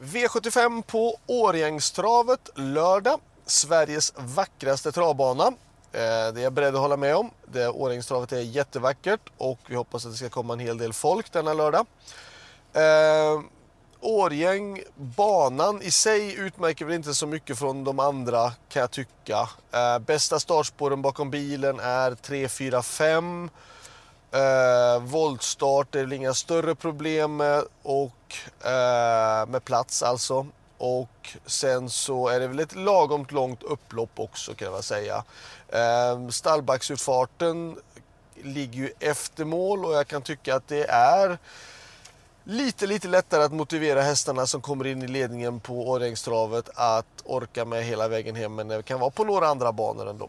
V75 på Årjängstravet lördag. Sveriges vackraste travbana. Eh, det är jag beredd att hålla med om. Det är jättevackert och vi hoppas att det ska komma en hel del folk denna lördag. Eh, banan i sig utmärker väl inte så mycket från de andra kan jag tycka. Eh, bästa startspåren bakom bilen är 3, 4, 5. Eh, voltstart är det inga större problem med, och, eh, med plats alltså. Och sen så är det väl ett lagom långt upplopp också kan jag säga. Eh, stallbacksutfarten ligger ju efter mål och jag kan tycka att det är lite, lite lättare att motivera hästarna som kommer in i ledningen på Årjängstravet att orka med hela vägen hem än det kan vara på några andra banor ändå.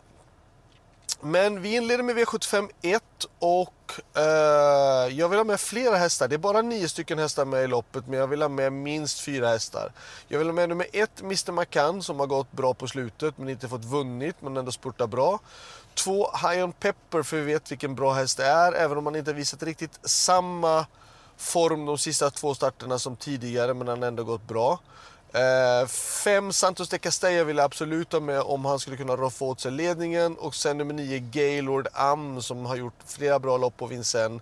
Men vi inleder med V75 1 och eh, jag vill ha med flera hästar. Det är bara nio stycken hästar med i loppet men jag vill ha med minst fyra hästar. Jag vill ha med nummer ett, Mr McCann som har gått bra på slutet men inte fått vunnit men ändå spurtar bra. Två, High on Pepper för vi vet vilken bra häst det är även om han inte visat riktigt samma form de sista två starterna som tidigare men han har ändå gått bra. Eh, fem Santos de Castella vill jag absolut ha med om han skulle kunna roffa åt sig ledningen. Och sen nummer nio Gaylord Am som har gjort flera bra lopp på Vincennes.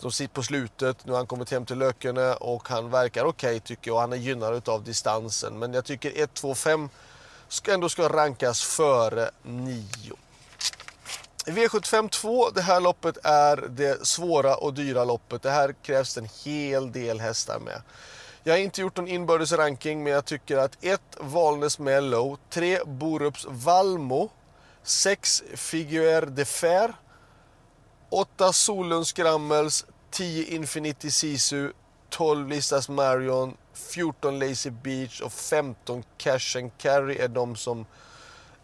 De sitter på slutet. Nu har han kommit hem till Lökene och han verkar okej okay, tycker jag. Han är gynnad av distansen. Men jag tycker 1, 2, 5 ska ändå ska rankas före 9. V75 2, det här loppet är det svåra och dyra loppet. Det här krävs en hel del hästar med. Jag har inte gjort någon inbördes ranking men jag tycker att 1. Valnes Mellow, 3. Borups Valmo, 6. Figuer de Fer, 8. Solunds Grammels, 10. Infinity Sisu, 12. Listas Marion, 14. Lazy Beach och 15. Cash and Carry är de som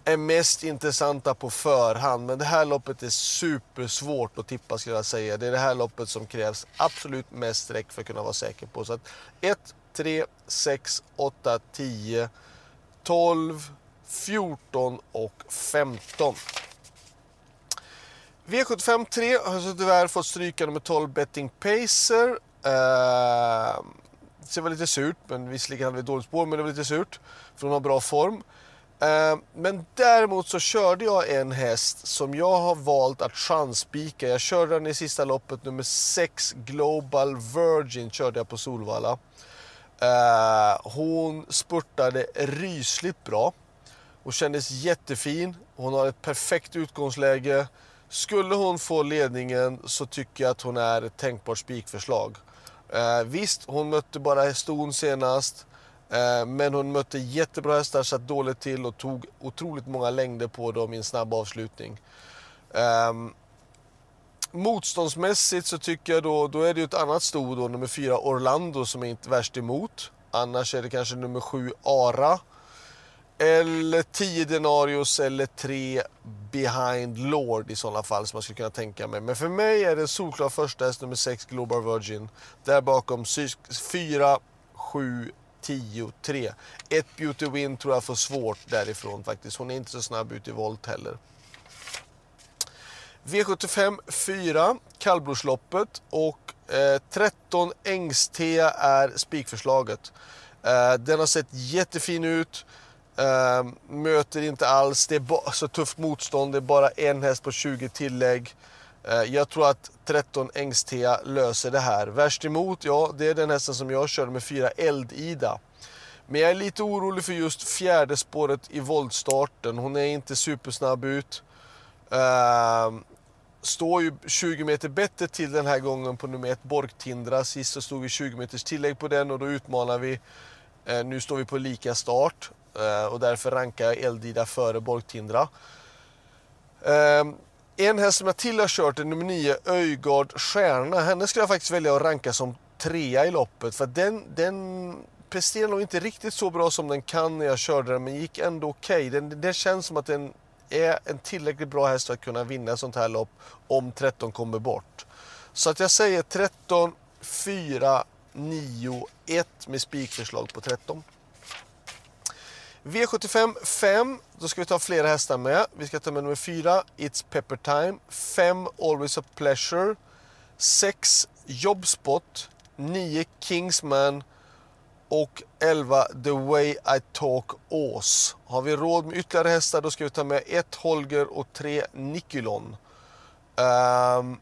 är mest intressanta på förhand. Men det här loppet är supersvårt att tippa skulle jag säga. Det är det här loppet som krävs absolut mest streck för att kunna vara säker på. Så att 1, 3, 6, 8, 10, 12, 14 och 15. V75 3 har så tyvärr fått stryka nummer 12 Betting Pacer. Eh, det var lite surt, men visserligen hade vi dåligt spår, men det var lite surt. För de har bra form. Ehm, men däremot så körde jag en häst som jag har valt att chansspika. Jag körde den i sista loppet, nummer 6 Global Virgin körde jag på Solvalla. Ehm, hon spurtade rysligt bra Hon kändes jättefin. Hon har ett perfekt utgångsläge. Skulle hon få ledningen så tycker jag att hon är ett tänkbart spikförslag. Ehm, visst, hon mötte bara Ston senast. Eh, men hon mötte jättebra hästar, satt dåligt till och tog otroligt många längder på dem i en snabb avslutning. Um, motståndsmässigt så tycker jag då, då är det ju ett annat sto då, nummer fyra Orlando som är inte värst emot. Annars är det kanske nummer sju Ara. Eller 10 Denarius eller 3 Behind Lord i sådana fall som man skulle kunna tänka mig. Men för mig är det solklar första häst nummer 6 Global Virgin. Där bakom 4, 7, 10-3. Ett Beauty Win tror jag får svårt därifrån faktiskt. Hon är inte så snabb ut i volt heller. V75 4, kallblodsloppet och eh, 13 Ängstea är spikförslaget. Eh, den har sett jättefin ut. Eh, möter inte alls, det är så tufft motstånd, det är bara en häst på 20 tillägg. Eh, jag tror att 13 Engstea löser det här. Värst emot, ja, det är den hästen som jag körde med 4 Eld-Ida. Men jag är lite orolig för just fjärde spåret i voltstarten. Hon är inte supersnabb ut. Uh, står ju 20 meter bättre till den här gången på nummer 1 Borgtindra. Sist så stod vi 20 meters tillägg på den och då utmanar vi. Uh, nu står vi på lika start uh, och därför rankar jag Eldida före Borgtindra. Ehm, en häst som jag till har kört är nummer 9, Öjgard Stjärna. Henne skulle jag faktiskt välja att ranka som trea i loppet. För den, den presterade nog inte riktigt så bra som den kan när jag körde den, men gick ändå okej. Okay. Det känns som att den är en tillräckligt bra häst för att kunna vinna ett sånt här lopp om 13 kommer bort. Så att jag säger 13, 4, 9, 1 med spikförslag på 13. V75 5, då ska vi ta flera hästar med. Vi ska ta med nummer 4, It's Pepper Time. 5, Always a Pleasure. 6, Jobspot. 9, Kingsman. och 11 The Way I Talk Ås. Har vi råd med ytterligare hästar då ska vi ta med 1, Holger och 3, Nikulon. Um,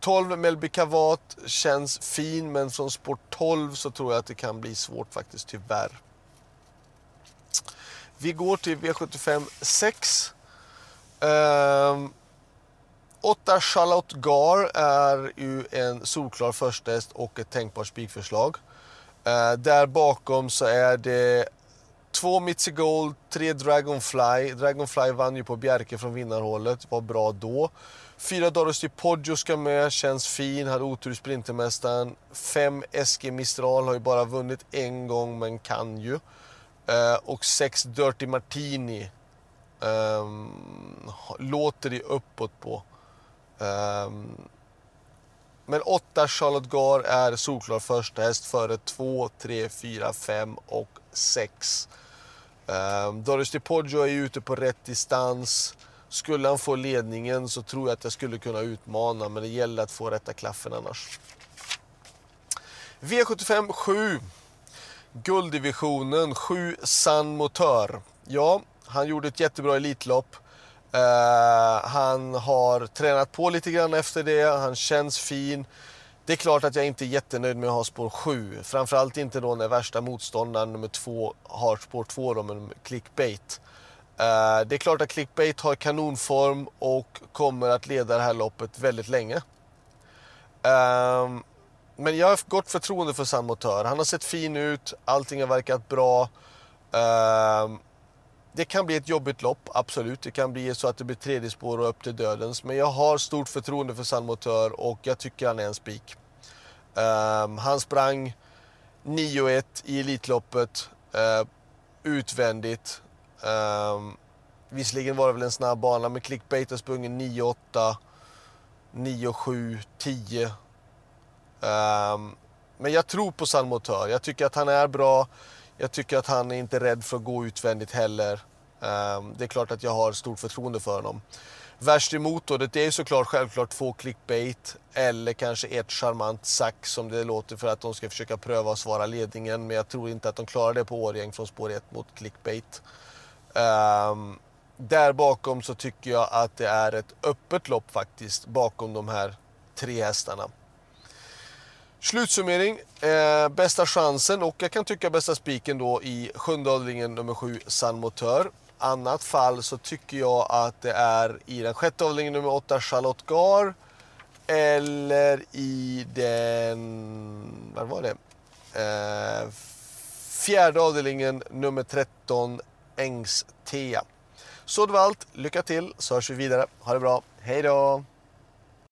12 Melby Kavat känns fin men från sport 12 så tror jag att det kan bli svårt faktiskt tyvärr. Vi går till V75 6. Um, 8 Charlotte Gar är ju en solklar förstest och ett tänkbart spikförslag. Uh, där bakom så är det två Mitzi Gold, tre Dragonfly. Dragonfly vann ju på Bjerke från vinnarhållet, var bra då. Fyra Doris Poggio ska med, känns fin, hade otur i Sprintermästaren. Fem SG Mistral har ju bara vunnit en gång men kan ju. Eh, och sex Dirty Martini um, låter det uppåt på. Um, men 8 Charlotte Gar är solklar första häst före 2, 3, 4, 5 och 6. Um, ehm, Doris DiPoggio är ute på rätt distans. Skulle han få ledningen så tror jag att jag skulle kunna utmana men det gäller att få rätta klaffen annars. V75 7. Gulddivisionen 7 San Motör. Ja, han gjorde ett jättebra Elitlopp. Uh, han har tränat på lite grann efter det, han känns fin. Det är klart att jag inte är jättenöjd med att ha spår 7. Framförallt inte då när värsta motståndaren nummer 2 har spår 2 då med clickbait. Uh, det är klart att clickbait har kanonform och kommer att leda det här loppet väldigt länge. Uh, men jag har gott förtroende för San Motör. Han har sett fin ut, allting har verkat bra. Uh, det kan bli ett jobbigt lopp, absolut. Det kan bli så att det blir tredje spår och upp till dödens. Men jag har stort förtroende för San Motör och jag tycker han är en spik. Ehm, han sprang 9-1 i Elitloppet uh, utvändigt. Um, visserligen var det väl en snabb bana, men Clickbait har sprungit 9-8, 9-7, 10. Um, men jag tror på San Motör. Jag tycker att han är bra. Jag tycker att han är inte rädd för att gå utvändigt heller. Um, det är klart att jag har stort förtroende för honom. Värst emot då, det är såklart självklart två clickbait eller kanske ett charmant sack, som det låter för att de ska försöka pröva att svara ledningen. Men jag tror inte att de klarar det på Årjäng från spår 1 mot clickbait. Um, där bakom så tycker jag att det är ett öppet lopp faktiskt bakom de här tre hästarna. Slutsummering. Eh, bästa chansen och jag kan tycka bästa spiken då i sjunde avdelningen nummer 7 San Motör. Annat fall så tycker jag att det är i den sjätte avdelningen nummer 8 Charlotte Gar. Eller i den... Vad var det? Eh, fjärde avdelningen nummer 13 Engs-Tea. Så det var allt. Lycka till så hörs vi vidare. Ha det bra. Hej då!